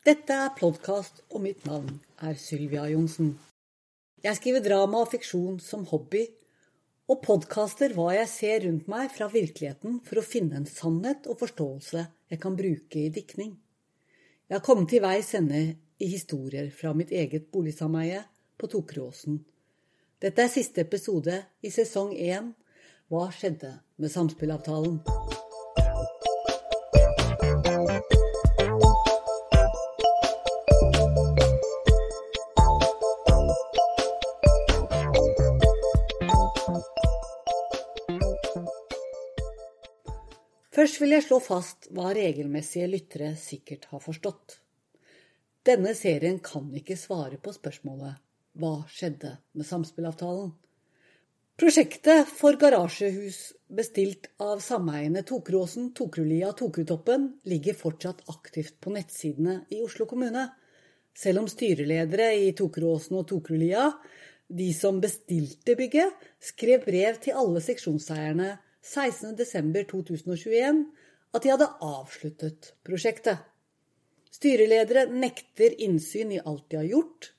Dette er podkast, og mitt navn er Sylvia Johnsen. Jeg skriver drama og fiksjon som hobby, og podkaster hva jeg ser rundt meg fra virkeligheten for å finne en sannhet og forståelse jeg kan bruke i diktning. Jeg har kommet til veis ende i historier fra mitt eget boligsameie på Tokeråsen. Dette er siste episode i sesong én Hva skjedde med samspillavtalen? Først vil jeg slå fast hva regelmessige lyttere sikkert har forstått. Denne serien kan ikke svare på spørsmålet hva skjedde med samspillavtalen? Prosjektet for garasjehus bestilt av sameiene Tokeråsen, Tokerudlia og Tokerutoppen ligger fortsatt aktivt på nettsidene i Oslo kommune, selv om styreledere i Tokeråsen og Tokerudlia, de som bestilte bygget, skrev brev til alle seksjonseierne 16.12.2021 at de hadde avsluttet prosjektet. Styreledere nekter innsyn i alt de har gjort,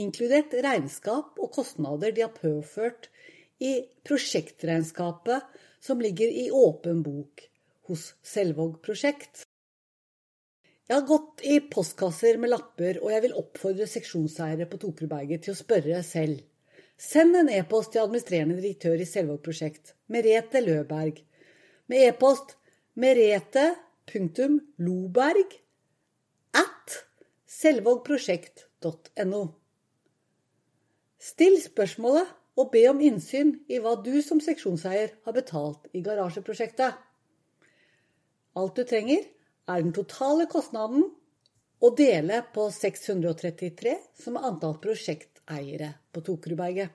inkludert regnskap og kostnader de har påført i prosjektregnskapet som ligger i åpen bok hos Selvåg prosjekt. Jeg har gått i postkasser med lapper, og jeg vil oppfordre seksjonseiere på Tokerberget til å spørre selv. Send en e-post til administrerende direktør i Selvåg prosjekt, Merete Løberg, med e-post merete.loberg at selvågprosjekt.no. Still spørsmålet og be om innsyn i hva du som seksjonseier har betalt i garasjeprosjektet. Alt du trenger, er den totale kostnaden å dele på 633, som er antall prosjekteiere på Tokerudberget.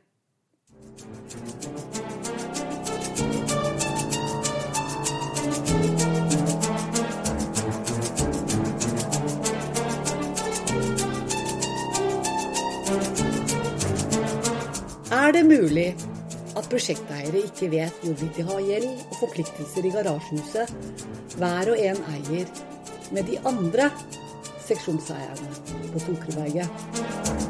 Er det mulig at prosjekteiere ikke vet hvorvidt de har gjeld og forpliktelser i garasjehuset hver og en eier med de andre seksjonseierne på Tokerudberget?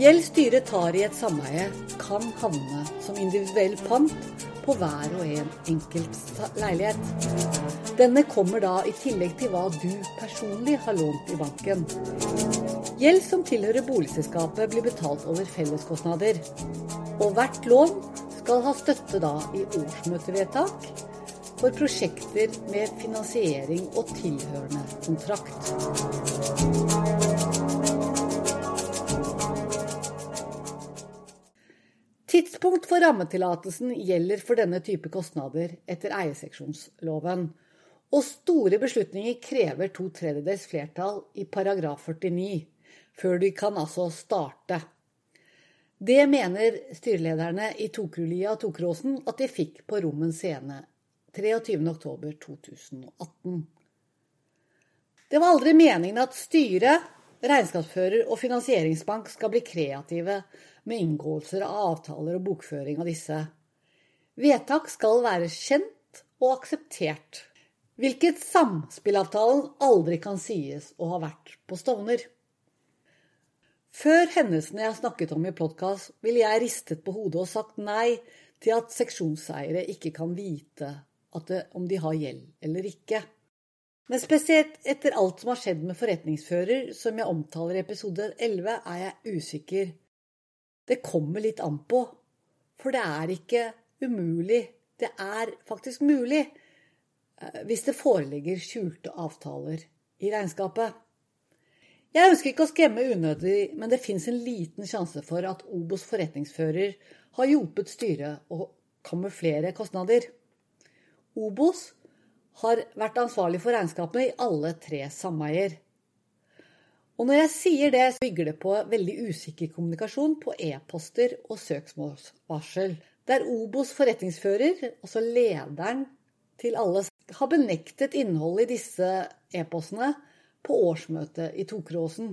Gjeld styret tar i et sameie, kan havne som individuell pant på hver og en enkelt leilighet. Denne kommer da i tillegg til hva du personlig har lånt i banken. Gjeld som tilhører boligselskapet blir betalt over felleskostnader. Og hvert lån skal ha støtte da i årsmøtevedtak for prosjekter med finansiering og tilhørende kontrakt. Tidspunkt for rammetillatelsen gjelder for denne type kostnader etter eierseksjonsloven. Og store beslutninger krever to tredjedels flertall i paragraf 49, før de kan altså starte. Det mener styrelederne i Tokerudlia og Tokeråsen at de fikk på Rommen scene 23.10.2018. Det var aldri meningen at styret, regnskapsfører og finansieringsbank skal bli kreative med inngåelser av avtaler og bokføring av disse. Vedtak skal være kjent og akseptert, hvilket samspillavtalen aldri kan sies å ha vært på Stovner. Før hendelsene jeg snakket om i podkast, ville jeg ristet på hodet og sagt nei til at seksjonseiere ikke kan vite det, om de har gjeld eller ikke. Men spesielt etter alt som har skjedd med forretningsfører, som jeg omtaler i episode 11, er jeg usikker. Det kommer litt an på. For det er ikke umulig. Det er faktisk mulig hvis det foreligger skjulte avtaler i regnskapet. Jeg ønsker ikke å skremme unødig, men det fins en liten sjanse for at Obos forretningsfører har hjulpet styret å kamuflere kostnader. Obos har vært ansvarlig for regnskapene i alle tre sameier. Og når jeg sier det, så bygger det på veldig usikker kommunikasjon på e-poster og søksmålsvarsel, der Obos forretningsfører, altså lederen til alle, har benektet innholdet i disse e-postene på årsmøtet i Tokeråsen.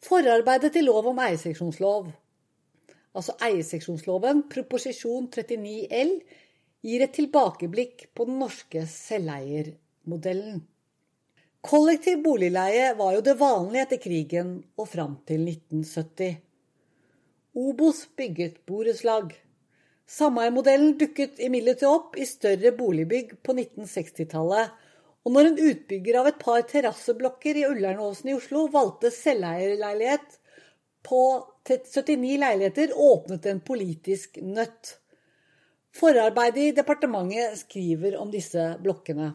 Forarbeidet til lov om eierseksjonslov, altså eierseksjonsloven, proposisjon 39 L, gir et tilbakeblikk på den norske selveiermodellen. Kollektiv boligleie var jo det vanlige etter krigen og fram til 1970. Obos bygget borettslag. Sameiermodellen dukket imidlertid opp i større boligbygg på 1960-tallet, og når en utbygger av et par terrasseblokker i Ullernåsen i Oslo valgte selveierleilighet på 79 leiligheter, åpnet en politisk nøtt. Forarbeidet i departementet skriver om disse blokkene.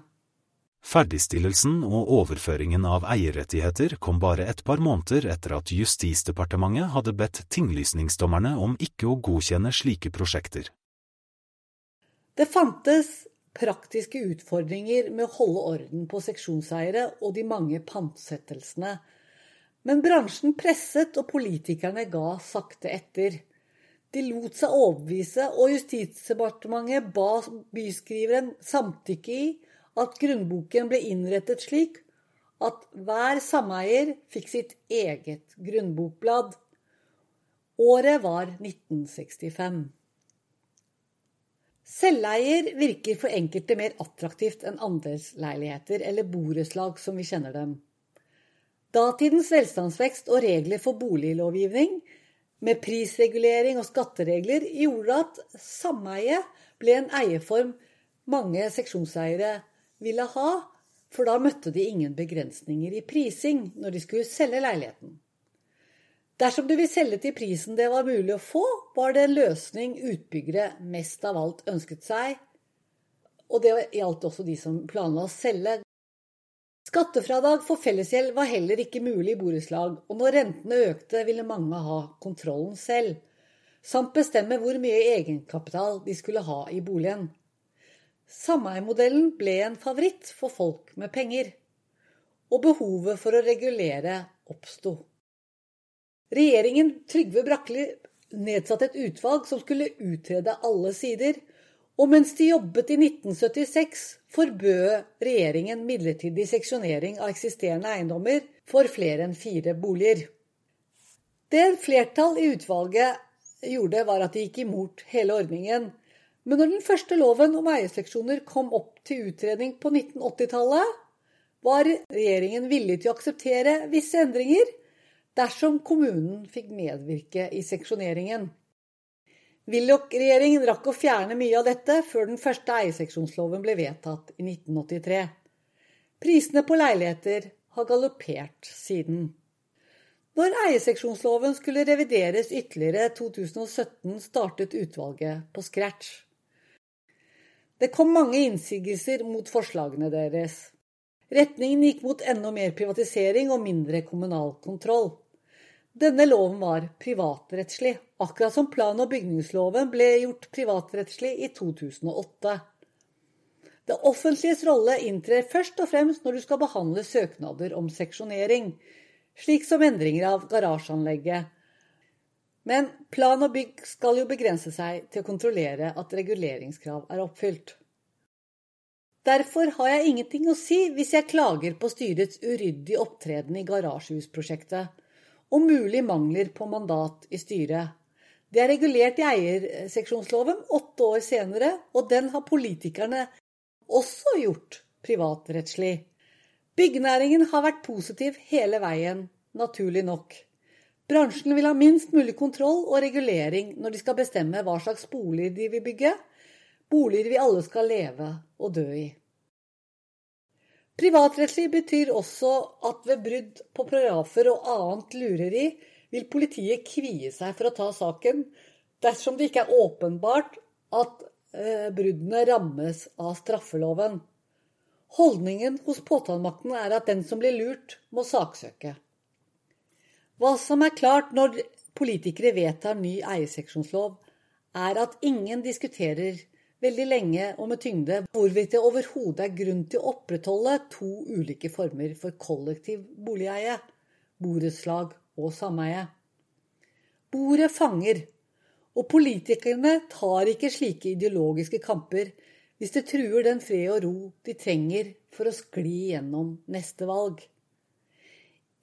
Ferdigstillelsen og overføringen av eierrettigheter kom bare et par måneder etter at Justisdepartementet hadde bedt tinglysningsdommerne om ikke å godkjenne slike prosjekter. Det fantes praktiske utfordringer med å holde orden på seksjonseiere og de mange pantsettelsene, men bransjen presset og politikerne ga sakte etter. De lot seg overbevise, og Justisdepartementet ba byskriveren samtykke i at grunnboken ble innrettet slik at hver sameier fikk sitt eget grunnbokblad. Året var 1965. Selveier virker for enkelte mer attraktivt enn andelsleiligheter eller borettslag som vi kjenner dem. Datidens velstandsvekst og regler for boliglovgivning, med prisregulering og skatteregler, gjorde at sameie ble en eierform mange seksjonseiere ville ha, for da møtte de ingen begrensninger i prising når de skulle selge leiligheten. Dersom de vil selge til prisen det var mulig å få, var det en løsning utbyggere mest av alt ønsket seg, og det gjaldt også de som planla å selge. Skattefradrag for fellesgjeld var heller ikke mulig i borettslag, og når rentene økte, ville mange ha kontrollen selv, samt bestemme hvor mye egenkapital de skulle ha i boligen. Sameiermodellen ble en favoritt for folk med penger, og behovet for å regulere oppsto. Regjeringen Trygve Brakli nedsatte et utvalg som skulle utrede alle sider, og mens de jobbet i 1976, forbød regjeringen midlertidig seksjonering av eksisterende eiendommer for flere enn fire boliger. Det flertall i utvalget gjorde, var at de gikk imot hele ordningen, men når den første loven om eierseksjoner kom opp til utredning på 1980-tallet, var regjeringen villig til å akseptere visse endringer dersom kommunen fikk medvirke i seksjoneringen. Willoch-regjeringen rakk å fjerne mye av dette før den første eierseksjonsloven ble vedtatt i 1983. Prisene på leiligheter har galoppert siden. Når eierseksjonsloven skulle revideres ytterligere 2017, startet utvalget på scratch. Det kom mange innsigelser mot forslagene deres. Retningen gikk mot enda mer privatisering og mindre kommunal kontroll. Denne loven var privatrettslig, akkurat som plan- og bygningsloven ble gjort privatrettslig i 2008. Det offentliges rolle inntrer først og fremst når du skal behandle søknader om seksjonering, slik som endringer av garasjeanlegget. Men plan og bygg skal jo begrense seg til å kontrollere at reguleringskrav er oppfylt. Derfor har jeg ingenting å si hvis jeg klager på styrets uryddige opptreden i garasjehusprosjektet, og mulig mangler på mandat i styret. Det er regulert i eierseksjonsloven åtte år senere, og den har politikerne også gjort privatrettslig. Byggenæringen har vært positiv hele veien, naturlig nok. Bransjen vil ha minst mulig kontroll og regulering når de skal bestemme hva slags boliger de vil bygge, boliger vi alle skal leve og dø i. Privatrettslig betyr også at ved brudd på paragrafer og annet lureri vil politiet kvie seg for å ta saken dersom det ikke er åpenbart at eh, bruddene rammes av straffeloven. Holdningen hos påtalemakten er at den som blir lurt, må saksøke. Hva som er klart når politikere vedtar ny eierseksjonslov, er at ingen diskuterer veldig lenge og med tyngde hvorvidt det overhodet er grunn til å opprettholde to ulike former for kollektiv boligeie, borettslag og sameie. Bordet fanger, og politikerne tar ikke slike ideologiske kamper hvis det truer den fred og ro de trenger for å skli gjennom neste valg.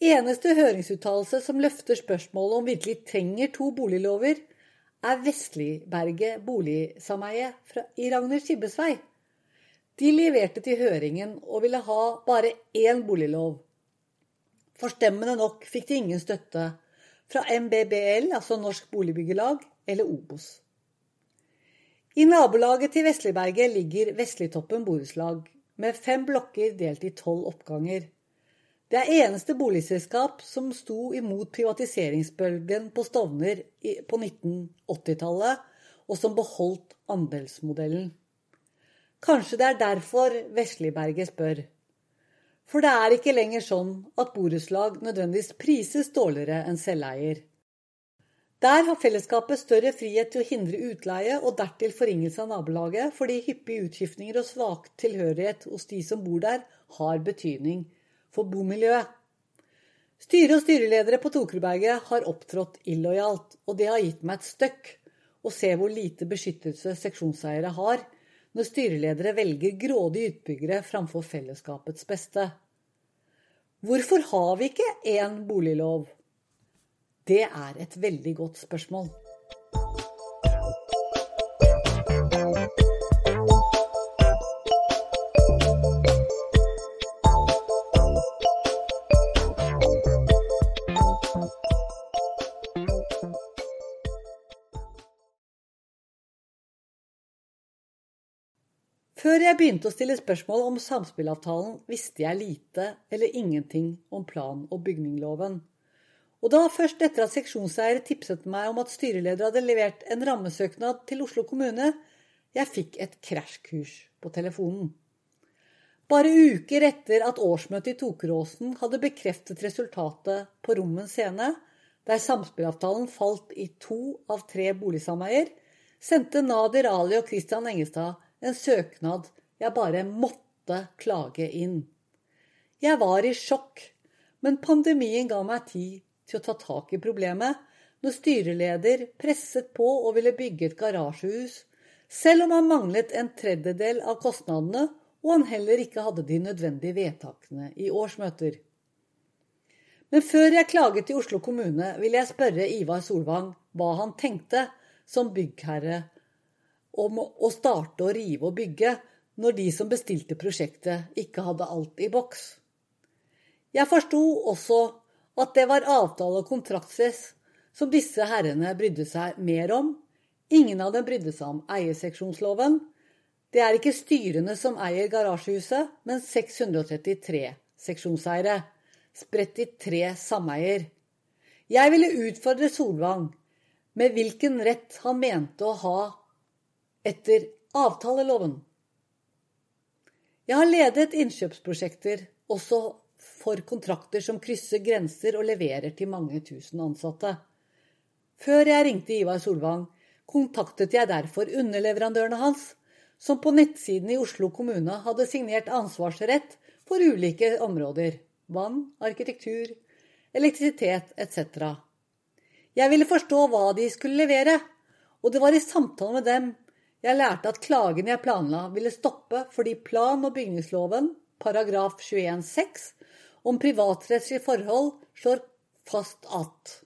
Eneste høringsuttalelse som løfter spørsmålet om virkelig trenger to boliglover, er Vestliberget boligsameie i Ragner Skibbes vei. De leverte til høringen og ville ha bare én boliglov. Forstemmende nok fikk de ingen støtte fra MBBL, altså Norsk Boligbyggelag, eller Obos. I nabolaget til Vestliberget ligger Vestlitoppen borettslag, med fem blokker delt i tolv oppganger. Det er eneste boligselskap som sto imot privatiseringsbølgen på Stovner på 1980-tallet, og som beholdt andelsmodellen. Kanskje det er derfor Vesliberget spør. For det er ikke lenger sånn at borettslag nødvendigvis prises dårligere enn selveier. Der har fellesskapet større frihet til å hindre utleie og dertil forringelse av nabolaget, fordi hyppige utskiftninger og svak tilhørighet hos de som bor der, har betydning for bomiljøet. Styret og styreledere på Tokerberget har opptrådt illojalt, og det har gitt meg et støkk å se hvor lite beskyttelse seksjonseiere har når styreledere velger grådige utbyggere framfor fellesskapets beste. Hvorfor har vi ikke én boliglov? Det er et veldig godt spørsmål. Før jeg begynte å stille spørsmål om samspillavtalen, visste jeg lite eller ingenting om plan- og bygningloven. Og da først etter at seksjonseier tipset meg om at styreleder hadde levert en rammesøknad til Oslo kommune, jeg fikk et krasjkurs på telefonen. Bare uker etter at årsmøtet i Tokeråsen hadde bekreftet resultatet på Rommen scene, der samspillavtalen falt i to av tre boligsameier, sendte Nadir Ali og Christian Engestad en søknad jeg bare måtte klage inn. Jeg var i sjokk, men pandemien ga meg tid til å ta tak i problemet når styreleder presset på og ville bygge et garasjehus, selv om han manglet en tredjedel av kostnadene og han heller ikke hadde de nødvendige vedtakene i årsmøter. Men før jeg klaget til Oslo kommune, ville jeg spørre Ivar Solvang hva han tenkte som byggherre om å starte å rive og bygge når de som bestilte prosjektet, ikke hadde alt i boks. Jeg forsto også at det var avtale- og kontraktsfest som disse herrene brydde seg mer om. Ingen av dem brydde seg om eierseksjonsloven. Det er ikke styrene som eier garasjehuset, men 633 seksjonseiere, spredt i tre sameier. Jeg ville utfordre Solvang med hvilken rett han mente å ha etter avtaleloven. Jeg har ledet innkjøpsprosjekter også for kontrakter som krysser grenser og leverer til mange tusen ansatte. Før jeg ringte Ivar Solvang, kontaktet jeg derfor underleverandørene hans, som på nettsiden i Oslo kommune hadde signert ansvarsrett for ulike områder vann, arkitektur, elektrisitet etc. Jeg ville forstå hva de skulle levere, og det var i samtale med dem jeg lærte at klagen jeg planla ville stoppe fordi plan- og bygningsloven paragraf 21-6 om privatrettslige forhold slår fast at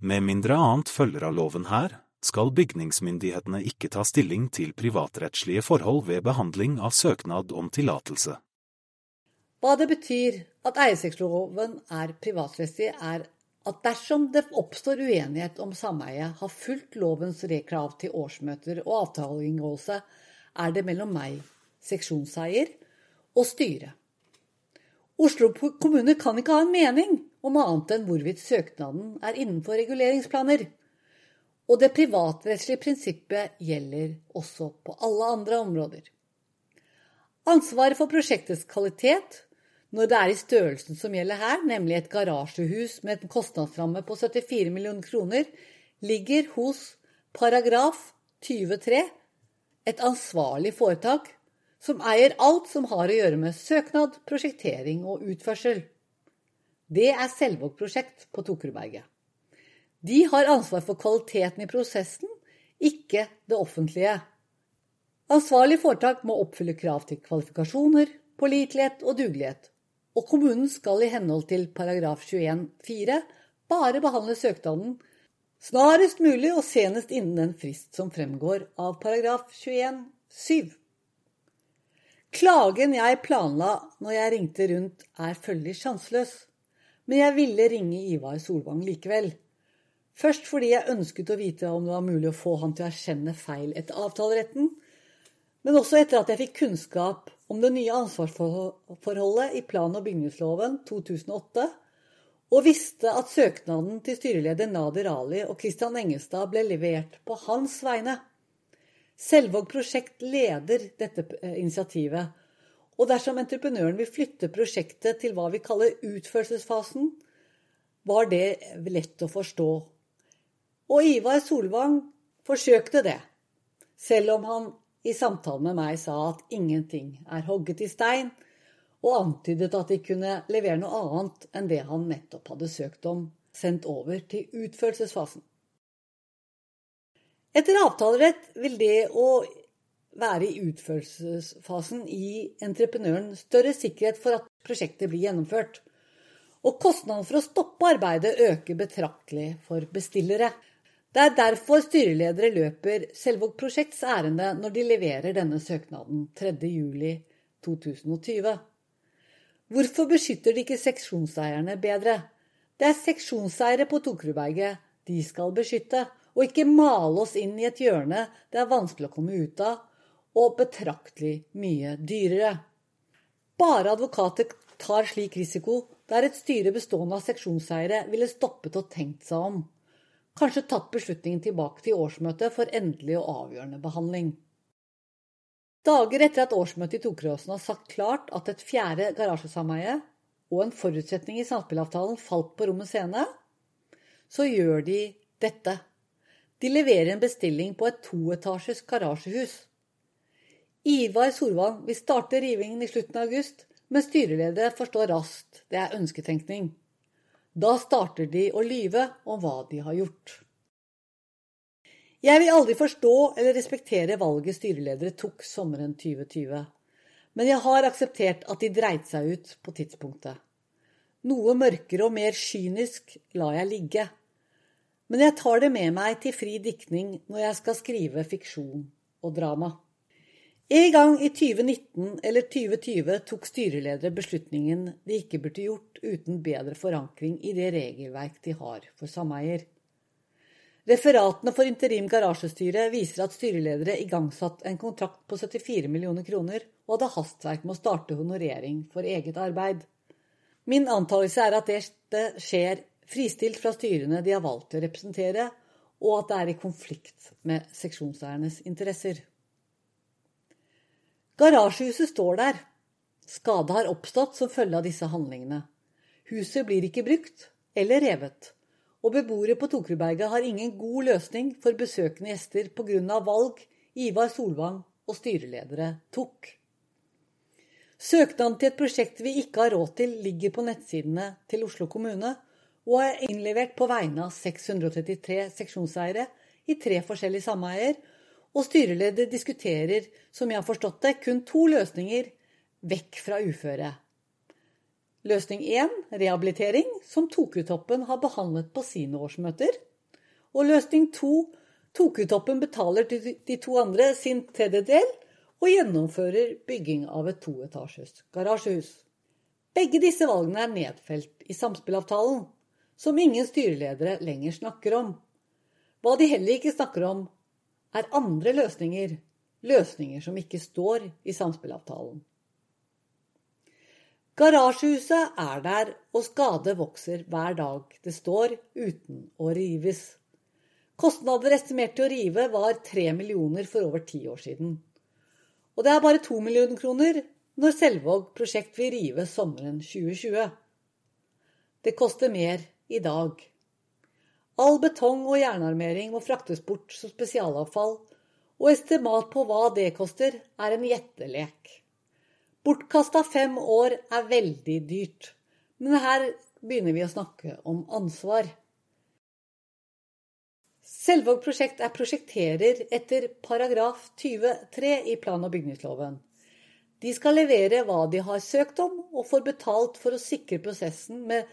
Med mindre annet følger av loven her, skal bygningsmyndighetene ikke ta stilling til privatrettslige forhold ved behandling av søknad om tillatelse. Hva det betyr at eierseksloven er privatrettslig, er at dersom det oppstår uenighet om sameie har fulgt lovens krav til årsmøter og avtaleinngåelse, er det mellom meg, seksjonseier, og styret. Oslo kommune kan ikke ha en mening om annet enn hvorvidt søknaden er innenfor reguleringsplaner. Og det privatrettslige prinsippet gjelder også på alle andre områder. Ansvaret for prosjektets kvalitet når det er i størrelsen som gjelder her, nemlig et garasjehus med en kostnadsramme på 74 millioner kroner, ligger hos paragraf 23 et ansvarlig foretak som eier alt som har å gjøre med søknad, prosjektering og utførsel. Det er Selvåg prosjekt på Tokerudberget. De har ansvar for kvaliteten i prosessen, ikke det offentlige. Ansvarlig foretak må oppfylle krav til kvalifikasjoner, pålitelighet og dugelighet, og kommunen skal i henhold til paragraf 21-4 bare behandle søknaden snarest mulig og senest innen den frist som fremgår av paragraf 21-7. Klagen jeg planla når jeg ringte rundt, er følgelig sjanseløs. Men jeg ville ringe Ivar Solvang likevel. Først fordi jeg ønsket å vite om det var mulig å få han til å erkjenne feil etter avtaleretten, men også etter at jeg fikk kunnskap om det nye ansvarsforholdet i plan- og bygningsloven 2008, og visste at søknaden til styreleder Nader Ali og Christian Engestad ble levert på hans vegne. Selvåg prosjekt leder dette eh, initiativet, og dersom entreprenøren vil flytte prosjektet til hva vi kaller utførelsesfasen, var det lett å forstå. Og Ivar Solvang forsøkte det, selv om han i samtalen med meg sa at ingenting er hogget i stein, og antydet at de kunne levere noe annet enn det han nettopp hadde søkt om, sendt over til utførelsesfasen. Etter avtalerett vil det å være i utførelsesfasen gi entreprenøren større sikkerhet for at prosjektet blir gjennomført. Og kostnaden for å stoppe arbeidet øker betraktelig for bestillere. Det er derfor styreledere løper Selvåg Prosjekts ærende når de leverer denne søknaden 3.7.2020. Hvorfor beskytter de ikke seksjonseierne bedre? Det er seksjonseiere på Tokerudberget de skal beskytte, og ikke male oss inn i et hjørne det er vanskelig å komme ut av, og betraktelig mye dyrere. Bare advokater tar slik risiko der et styre bestående av seksjonseiere ville stoppet og tenkt seg om kanskje tatt beslutningen tilbake til årsmøtet for endelig og avgjørende behandling. Dager etter at årsmøtet i Tokeråsen har sagt klart at et fjerde garasjesameie og en forutsetning i samspillavtalen falt på Rommet scene, så gjør de dette. De leverer en bestilling på et toetasjes garasjehus. Ivar Solvang vil starte rivingen i slutten av august, men styreleder forstår raskt det er ønsketenkning. Da starter de å lyve om hva de har gjort. Jeg vil aldri forstå eller respektere valget styreledere tok sommeren 2020, men jeg har akseptert at de dreit seg ut på tidspunktet. Noe mørkere og mer kynisk lar jeg ligge, men jeg tar det med meg til fri diktning når jeg skal skrive fiksjon og drama. En gang i 2019 eller 2020 tok styreledere beslutningen de ikke burde gjort uten bedre forankring i det regelverk de har for sameier. Referatene for interim garasjestyre viser at styreledere igangsatt en kontrakt på 74 millioner kroner og hadde hastverk med å starte honorering for eget arbeid. Min antakelse er at det skjer fristilt fra styrene de har valgt å representere, og at det er i konflikt med seksjonseiernes interesser. Garasjehuset står der. Skade har oppstått som følge av disse handlingene. Huset blir ikke brukt eller revet, og beboere på Tokerudberget har ingen god løsning for besøkende gjester pga. valg Ivar Solvang og styreledere tok. Søknaden til et prosjekt vi ikke har råd til, ligger på nettsidene til Oslo kommune og er innlevert på vegne av 633 seksjonseiere i tre forskjellige sameier og styreleder diskuterer, som jeg har forstått det, kun to løsninger vekk fra uføre. Løsning én rehabilitering, som Tokutoppen har behandlet på sine årsmøter. Og løsning to Tokutoppen betaler til de to andre sin tredjedel og gjennomfører bygging av et toetasjes garasjehus. Begge disse valgene er nedfelt i samspillavtalen, som ingen styreledere lenger snakker om. Hva de heller ikke snakker om, er andre løsninger, løsninger som ikke står i samspillavtalen. Garasjehuset er der, og skade vokser hver dag det står, uten å rives. Kostnader estimert til å rive var tre millioner for over ti år siden. Og det er bare to millioner kroner når Selvåg prosjekt vil rive sommeren 2020. Det koster mer i dag. All betong og jernarmering må fraktes bort som spesialavfall, og estimat på hva det koster, er en gjettelek. Bortkasta fem år er veldig dyrt, men her begynner vi å snakke om ansvar. Selvåg prosjekt er prosjekterer etter paragraf 23 i plan- og bygningsloven. De skal levere hva de har søkt om, og får betalt for å sikre prosessen med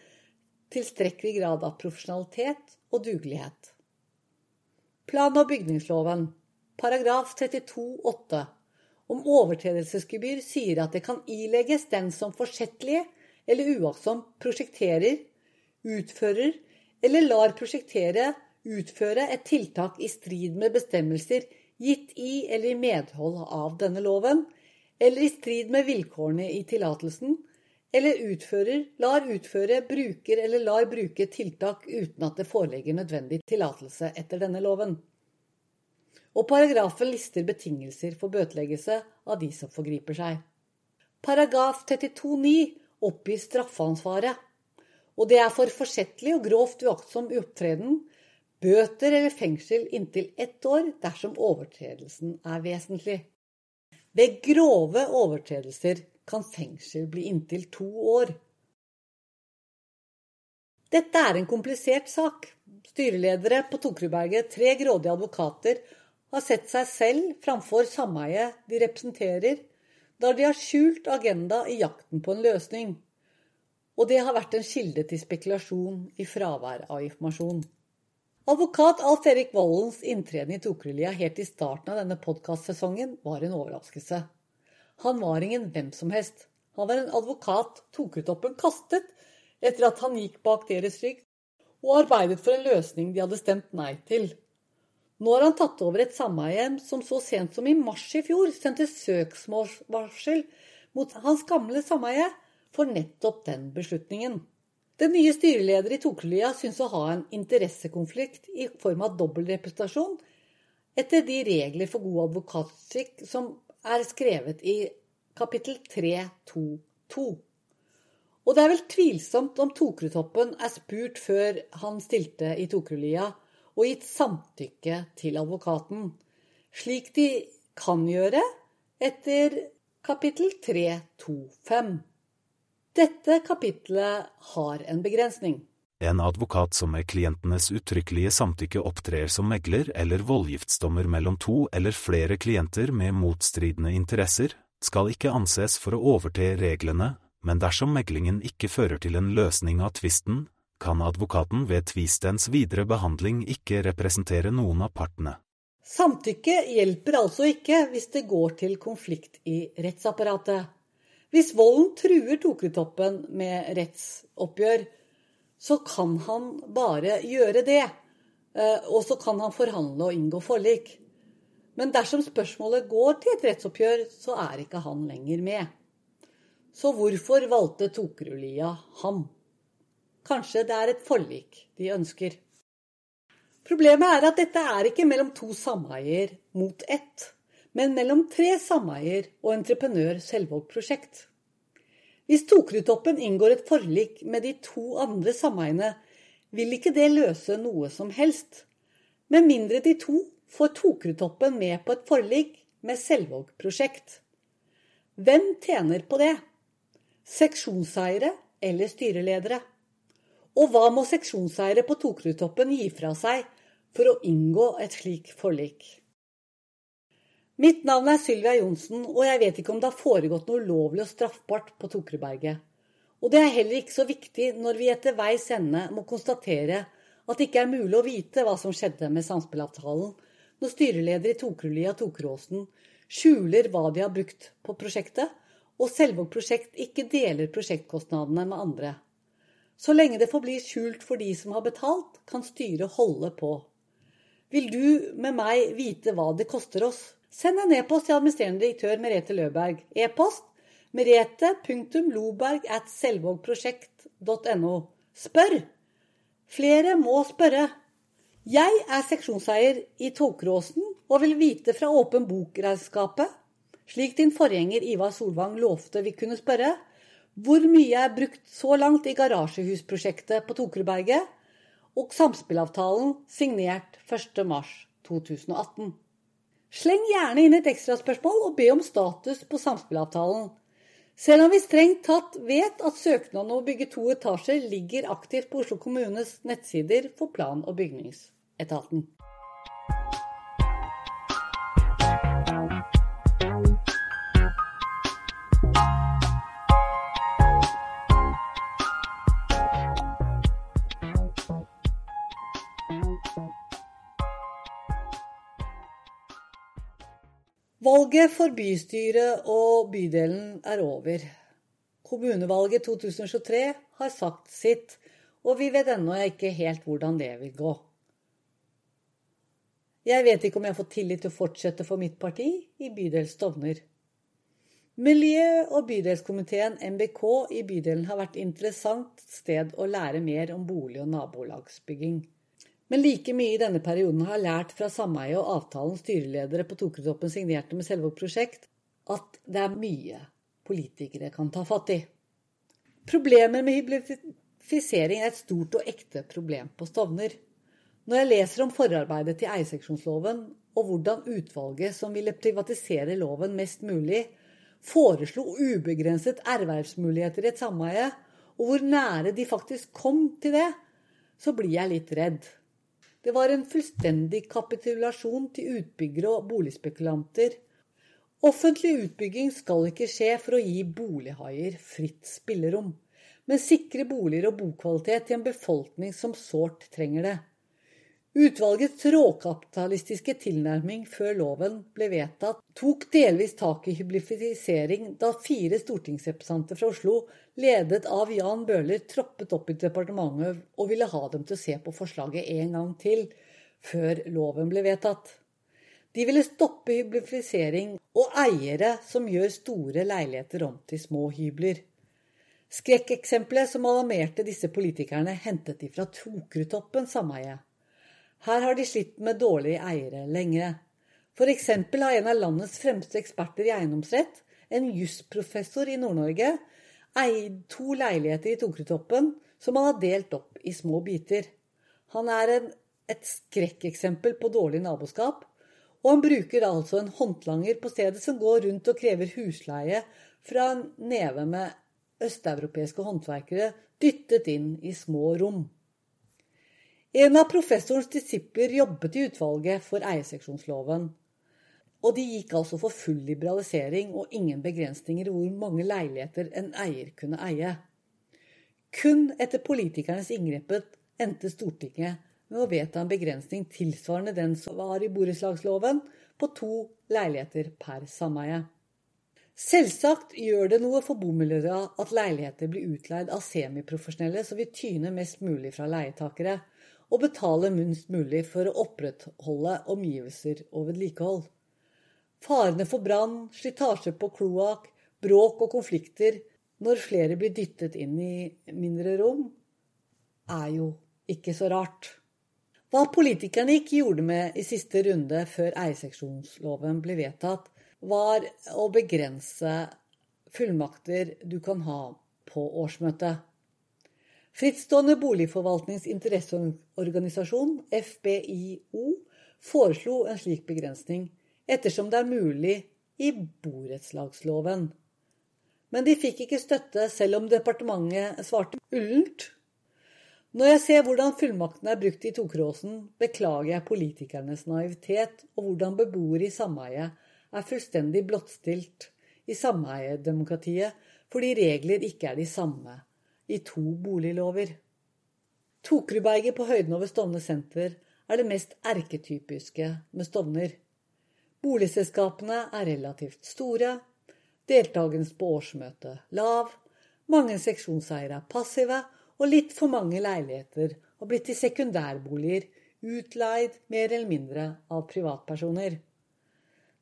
tilstrekkelig grad av profesjonalitet og dugelighet. Plan- og bygningsloven, paragraf 32-8, om overtredelsesgebyr sier at det kan ilegges den som forsettlig eller uaktsomt prosjekterer, utfører eller lar prosjektere utføre et tiltak i strid med bestemmelser gitt i eller i medhold av denne loven, eller i strid med vilkårene i tillatelsen, eller utfører, lar utføre, bruker eller lar bruke tiltak uten at det foreligger nødvendig tillatelse etter denne loven. Og paragrafen lister betingelser for bøteleggelse av de som forgriper seg. Paragraf 32-9 oppgir straffansvaret, og det er for forsettlig og grovt uaktsom opptreden bøter eller fengsel inntil ett år dersom overtredelsen er vesentlig. Ved grove overtredelser kan fengsel bli inntil to år. Dette er en komplisert sak. Styreledere på Tokerudberget, tre grådige advokater, har sett seg selv framfor sameiet de representerer, da de har skjult agenda i jakten på en løsning. Og det har vært en kilde til spekulasjon i fravær av informasjon. Advokat Alf Erik Vollens inntreden i Tokerudlia helt i starten av denne podkastsesongen var en overraskelse. Han var ingen hvem som helst. Han var en advokat Tokerudtoppen kastet etter at han gikk bak deres rygg og arbeidet for en løsning de hadde stemt nei til. Nå har han tatt over et sameie som så sent som i mars i fjor sendte søksmålsvarsel mot hans gamle sameie for nettopp den beslutningen. Den nye styreleder i Tokelia syns å ha en interessekonflikt i form av dobbeltrepresentasjon etter de regler for god advokatskikk som er skrevet i kapittel 3.2.2. Og det er vel tvilsomt om Tokrutoppen er spurt før han stilte i Tokrulia, og gitt samtykke til advokaten, slik de kan gjøre etter kapittel 3.2.5. Dette kapitlet har en begrensning. En advokat som med klientenes uttrykkelige samtykke opptrer som megler eller voldgiftsdommer mellom to eller flere klienter med motstridende interesser, skal ikke anses for å overtre reglene, men dersom meglingen ikke fører til en løsning av tvisten, kan advokaten ved tvistens videre behandling ikke representere noen av partene. Samtykke hjelper altså ikke hvis det går til konflikt i rettsapparatet. Hvis volden truer Tokretoppen med rettsoppgjør, så kan han bare gjøre det. Eh, og så kan han forhandle og inngå forlik. Men dersom spørsmålet går til et rettsoppgjør, så er ikke han lenger med. Så hvorfor valgte Tokerudlia ham? Kanskje det er et forlik de ønsker. Problemet er at dette er ikke mellom to sameier mot ett men mellom tre sameier og entreprenør Selvåg prosjekt. Hvis Tokerudtoppen inngår et forlik med de to andre sameiene, vil ikke det løse noe som helst, med mindre de to får Tokerudtoppen med på et forlik med Selvåg prosjekt. Hvem tjener på det? Seksjonseiere eller styreledere? Og hva må seksjonseiere på Tokerudtoppen gi fra seg for å inngå et slik forlik? Mitt navn er Sylvia Johnsen, og jeg vet ikke om det har foregått noe ulovlig og straffbart på Tokreberget. Og det er heller ikke så viktig når vi etter veis ende må konstatere at det ikke er mulig å vite hva som skjedde med samspillavtalen, når styreleder i Tokerudlia Tokeråsen skjuler hva de har brukt på prosjektet, og Selvåg prosjekt ikke deler prosjektkostnadene med andre. Så lenge det forblir skjult for de som har betalt, kan styret holde på. Vil du med meg vite hva det koster oss? Send en e-post til administrerende direktør Merete Løberg. E-post merete.loberg Spør! Flere må spørre. Jeg er seksjonseier i Tåkeråsen og vil vite fra Åpen bok-regnskapet, slik din forgjenger Ivar Solvang lovte vi kunne spørre, hvor mye er brukt så langt i garasjehusprosjektet på Tokerudberget og samspillavtalen signert 1.3.2018. Sleng gjerne inn et ekstraspørsmål og be om status på samspillavtalen. Selv om vi strengt tatt vet at søknaden om å bygge to etasjer ligger aktivt på Oslo kommunes nettsider for plan- og bygningsetaten. Valget for bystyret og bydelen er over. Kommunevalget 2023 har sagt sitt, og vi vet ennå ikke helt hvordan det vil gå. Jeg vet ikke om jeg får tillit til å fortsette for mitt parti i bydel Stovner. Miljø- og bydelskomiteen MBK i bydelen har vært interessant sted å lære mer om bolig- og nabolagsbygging. Men like mye i denne perioden har jeg lært fra sameiet og avtalen styreledere på Tokertoppen signerte med selve prosjekt, at det er mye politikere kan ta fatt i. Problemer med hyblifisering er et stort og ekte problem på Stovner. Når jeg leser om forarbeidet til eierseksjonsloven, og hvordan utvalget som ville privatisere loven mest mulig, foreslo ubegrenset ervervsmuligheter i et sameie, og hvor nære de faktisk kom til det, så blir jeg litt redd. Det var en fullstendig kapitulasjon til utbyggere og boligspekulanter. Offentlig utbygging skal ikke skje for å gi bolighaier fritt spillerom, men sikre boliger og bokvalitet til en befolkning som sårt trenger det. Utvalgets råkapitalistiske tilnærming før loven ble vedtatt, tok delvis tak i hyblifisering da fire stortingsrepresentanter fra Oslo, ledet av Jan Bøhler, troppet opp i departementet og ville ha dem til å se på forslaget en gang til, før loven ble vedtatt. De ville stoppe hyblifisering og eiere som gjør store leiligheter om til små hybler. Skrekkeksempelet som alarmerte disse politikerne, hentet de fra Tokerudtoppen sameie. Her har de slitt med dårlige eiere lenge. Eksempel har en av landets fremste eksperter i eiendomsrett, en jusprofessor i Nord-Norge, eid to leiligheter i Tokerudtoppen som han har delt opp i små biter. Han er en, et skrekkeksempel på dårlig naboskap, og han bruker altså en håndlanger på stedet som går rundt og krever husleie fra en neve med østeuropeiske håndverkere dyttet inn i små rom. En av professorens disipler jobbet i utvalget for eierseksjonsloven. Og de gikk altså for full liberalisering og ingen begrensninger i hvor mange leiligheter en eier kunne eie. Kun etter politikernes inngrepet endte Stortinget med å vedta en begrensning tilsvarende den som var i borettslagsloven, på to leiligheter per sameie. Selvsagt gjør det noe for bomiljøet at leiligheter blir utleid av semiprofesjonelle som vil tyne mest mulig fra leietakere, og betale minst mulig for å opprettholde omgivelser og vedlikehold. Farene for brann, slitasje på kloakk, bråk og konflikter når flere blir dyttet inn i mindre rom, er jo ikke så rart. Hva politikerne ikke gjorde med i siste runde før eierseksjonsloven ble vedtatt, var å begrense fullmakter du kan ha på årsmøtet. Frittstående boligforvaltnings interesseorganisasjon, FBIO, foreslo en slik begrensning, ettersom det er mulig i borettslagsloven. Men de fikk ikke støtte, selv om departementet svarte ullent. Når jeg ser hvordan fullmaktene er brukt i Tokråsen, beklager jeg politikernes naivitet, og hvordan beboere i sameie er fullstendig blottstilt i sameiedemokratiet fordi regler ikke er de samme i to boliglover. Tokerudberget på høyden over Stovner senter er det mest erketypiske med Stovner. Boligselskapene er relativt store, deltakelsen på årsmøtet lav, mange seksjonseiere er passive, og litt for mange leiligheter har blitt til sekundærboliger, utleid mer eller mindre av privatpersoner.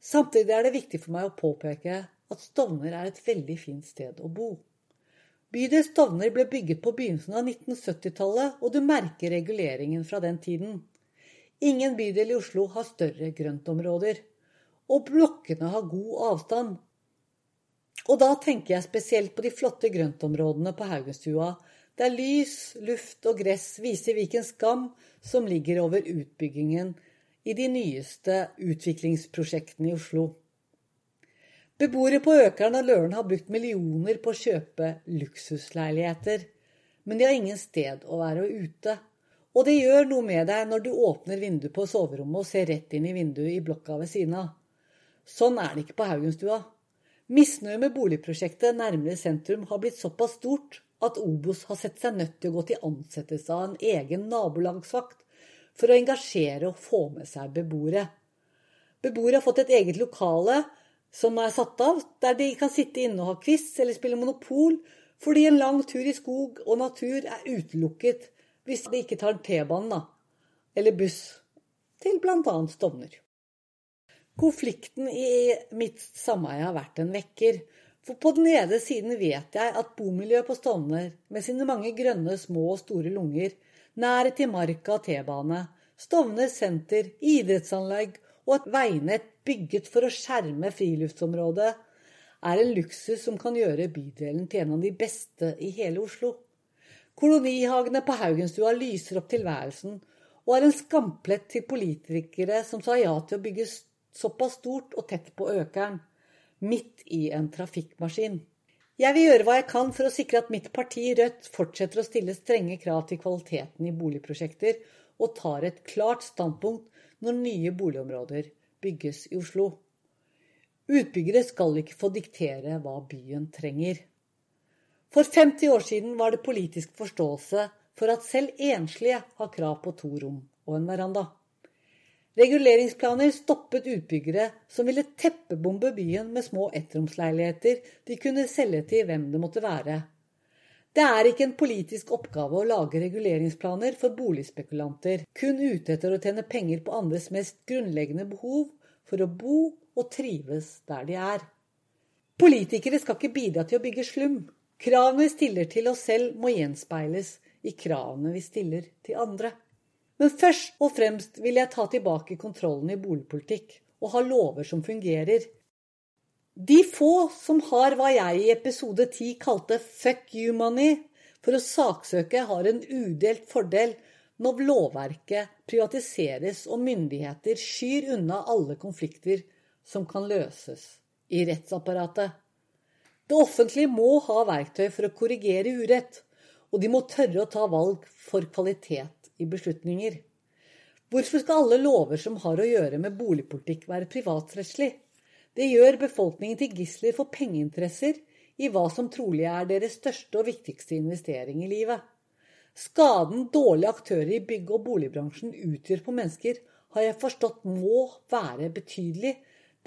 Samtidig er det viktig for meg å påpeke at Stovner er et veldig fint sted å bo. Bydel Stovner ble bygget på begynnelsen av 1970-tallet, og du merker reguleringen fra den tiden. Ingen bydel i Oslo har større grøntområder. Og blokkene har god avstand. Og da tenker jeg spesielt på de flotte grøntområdene på Haugenstua, der lys, luft og gress viser hvilken skam som ligger over utbyggingen i de nyeste utviklingsprosjektene i Oslo. Beboere på Økeren og Løren har brukt millioner på å kjøpe luksusleiligheter, men de har ingen sted å være ute. Og det gjør noe med deg når du åpner vinduet på soverommet og ser rett inn i vinduet i blokka ved siden av. Sånn er det ikke på Haugenstua. Misnøye med boligprosjektet nærmere sentrum har blitt såpass stort at Obos har sett seg nødt til å gå til ansettelse av en egen nabolagsvakt for å engasjere og få med seg beboere. Beboere har fått et eget lokale som er satt av, der de kan sitte inne og ha quiz eller spille monopol, fordi en lang tur i skog og natur er utelukket hvis de ikke tar T-banen eller buss til bl.a. Stovner. Konflikten i mitt sameie har vært en vekker. For på den ene siden vet jeg at bomiljøet på Stovner, med sine mange grønne små og store lunger, nærhet til marka og T-bane, Stovner senter, idrettsanlegg og et veinett bygget for å skjerme friluftsområdet, er en luksus som kan gjøre bydelen til en av de beste i hele Oslo. Kolonihagene på Haugenstua lyser opp tilværelsen, og er en skamplett til politikere som sa ja til å bygge såpass stort og tett på Økeren, midt i en trafikkmaskin. Jeg vil gjøre hva jeg kan for å sikre at mitt parti, Rødt, fortsetter å stille strenge krav til kvaliteten i boligprosjekter, og tar et klart standpunkt når nye boligområder bygges i Oslo. Utbyggere skal ikke få diktere hva byen trenger. For 50 år siden var det politisk forståelse for at selv enslige har krav på to rom og en veranda. Reguleringsplaner stoppet utbyggere som ville teppebombe byen med små ettromsleiligheter de kunne selge til hvem det måtte være. Det er ikke en politisk oppgave å lage reguleringsplaner for boligspekulanter, kun ute etter å tjene penger på andres mest grunnleggende behov for å bo og trives der de er. Politikere skal ikke bidra til å bygge slum. Kravene vi stiller til oss selv, må gjenspeiles i kravene vi stiller til andre. Men først og fremst vil jeg ta tilbake kontrollen i boligpolitikk og ha lover som fungerer, de få som har hva jeg i episode 10 kalte fuck you money for å saksøke, har en udelt fordel når lovverket privatiseres og myndigheter skyr unna alle konflikter som kan løses i rettsapparatet. Det offentlige må ha verktøy for å korrigere urett, og de må tørre å ta valg for kvalitet i beslutninger. Hvorfor skal alle lover som har å gjøre med boligpolitikk, være privatrettslig? Det gjør befolkningen til gisler for pengeinteresser i hva som trolig er deres største og viktigste investering i livet. Skaden dårlige aktører i bygg- og boligbransjen utgjør på mennesker, har jeg forstått må være betydelig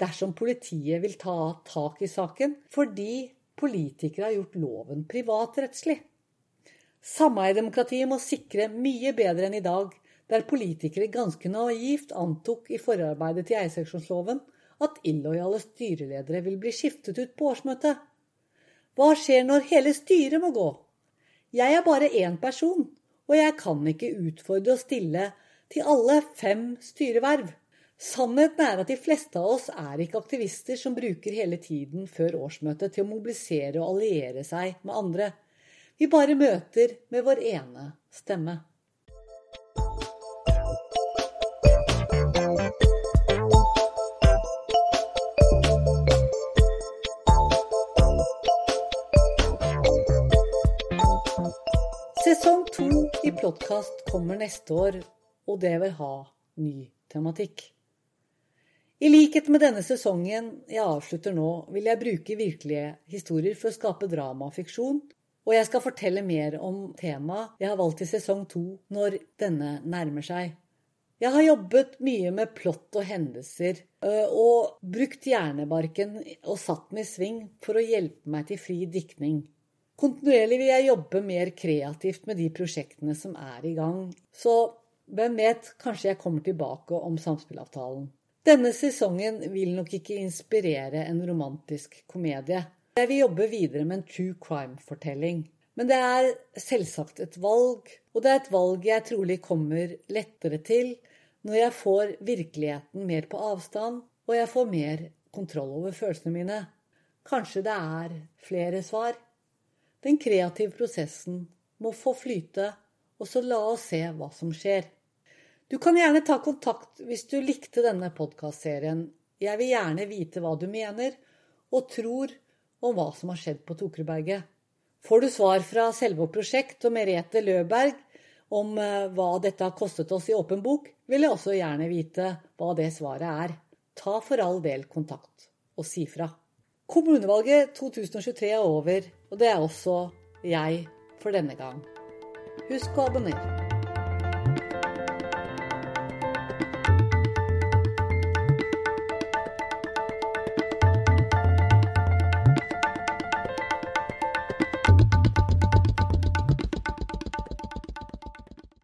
dersom politiet vil ta tak i saken, fordi politikere har gjort loven privatrettslig. Sameiedemokratiet må sikre mye bedre enn i dag, der politikere ganske naivt antok i forarbeidet til eierseksjonsloven at illojale styreledere vil bli skiftet ut på årsmøtet. Hva skjer når hele styret må gå? Jeg er bare én person, og jeg kan ikke utfordre og stille til alle fem styreverv. Sannheten er at de fleste av oss er ikke aktivister som bruker hele tiden før årsmøtet til å mobilisere og alliere seg med andre. Vi bare møter med vår ene stemme. I Plottkast kommer neste år, og det vil ha ny tematikk. I likhet med denne sesongen jeg avslutter nå, vil jeg bruke virkelige historier for å skape drama og jeg skal fortelle mer om temaet jeg har valgt i sesong to når denne nærmer seg. Jeg har jobbet mye med plott og hendelser, og brukt hjernebarken og satt den i sving for å hjelpe meg til fri diktning. Kontinuerlig vil jeg jobbe mer kreativt med de prosjektene som er i gang. Så hvem vet, kanskje jeg kommer tilbake om samspillavtalen. Denne sesongen vil nok ikke inspirere en romantisk komedie. Jeg vil jobbe videre med en true crime-fortelling. Men det er selvsagt et valg, og det er et valg jeg trolig kommer lettere til når jeg får virkeligheten mer på avstand, og jeg får mer kontroll over følelsene mine. Kanskje det er flere svar. Den kreative prosessen må få flyte, og så la oss se hva som skjer. Du kan gjerne ta kontakt hvis du likte denne podkastserien. Jeg vil gjerne vite hva du mener og tror om hva som har skjedd på Tokreberget. Får du svar fra Selve prosjekt og Merete Løberg om eh, hva dette har kostet oss i Åpen bok, vil jeg også gjerne vite hva det svaret er. Ta for all del kontakt og si fra. Kommunevalget 2023 er over, og det er også jeg for denne gang. Husk å abonnere.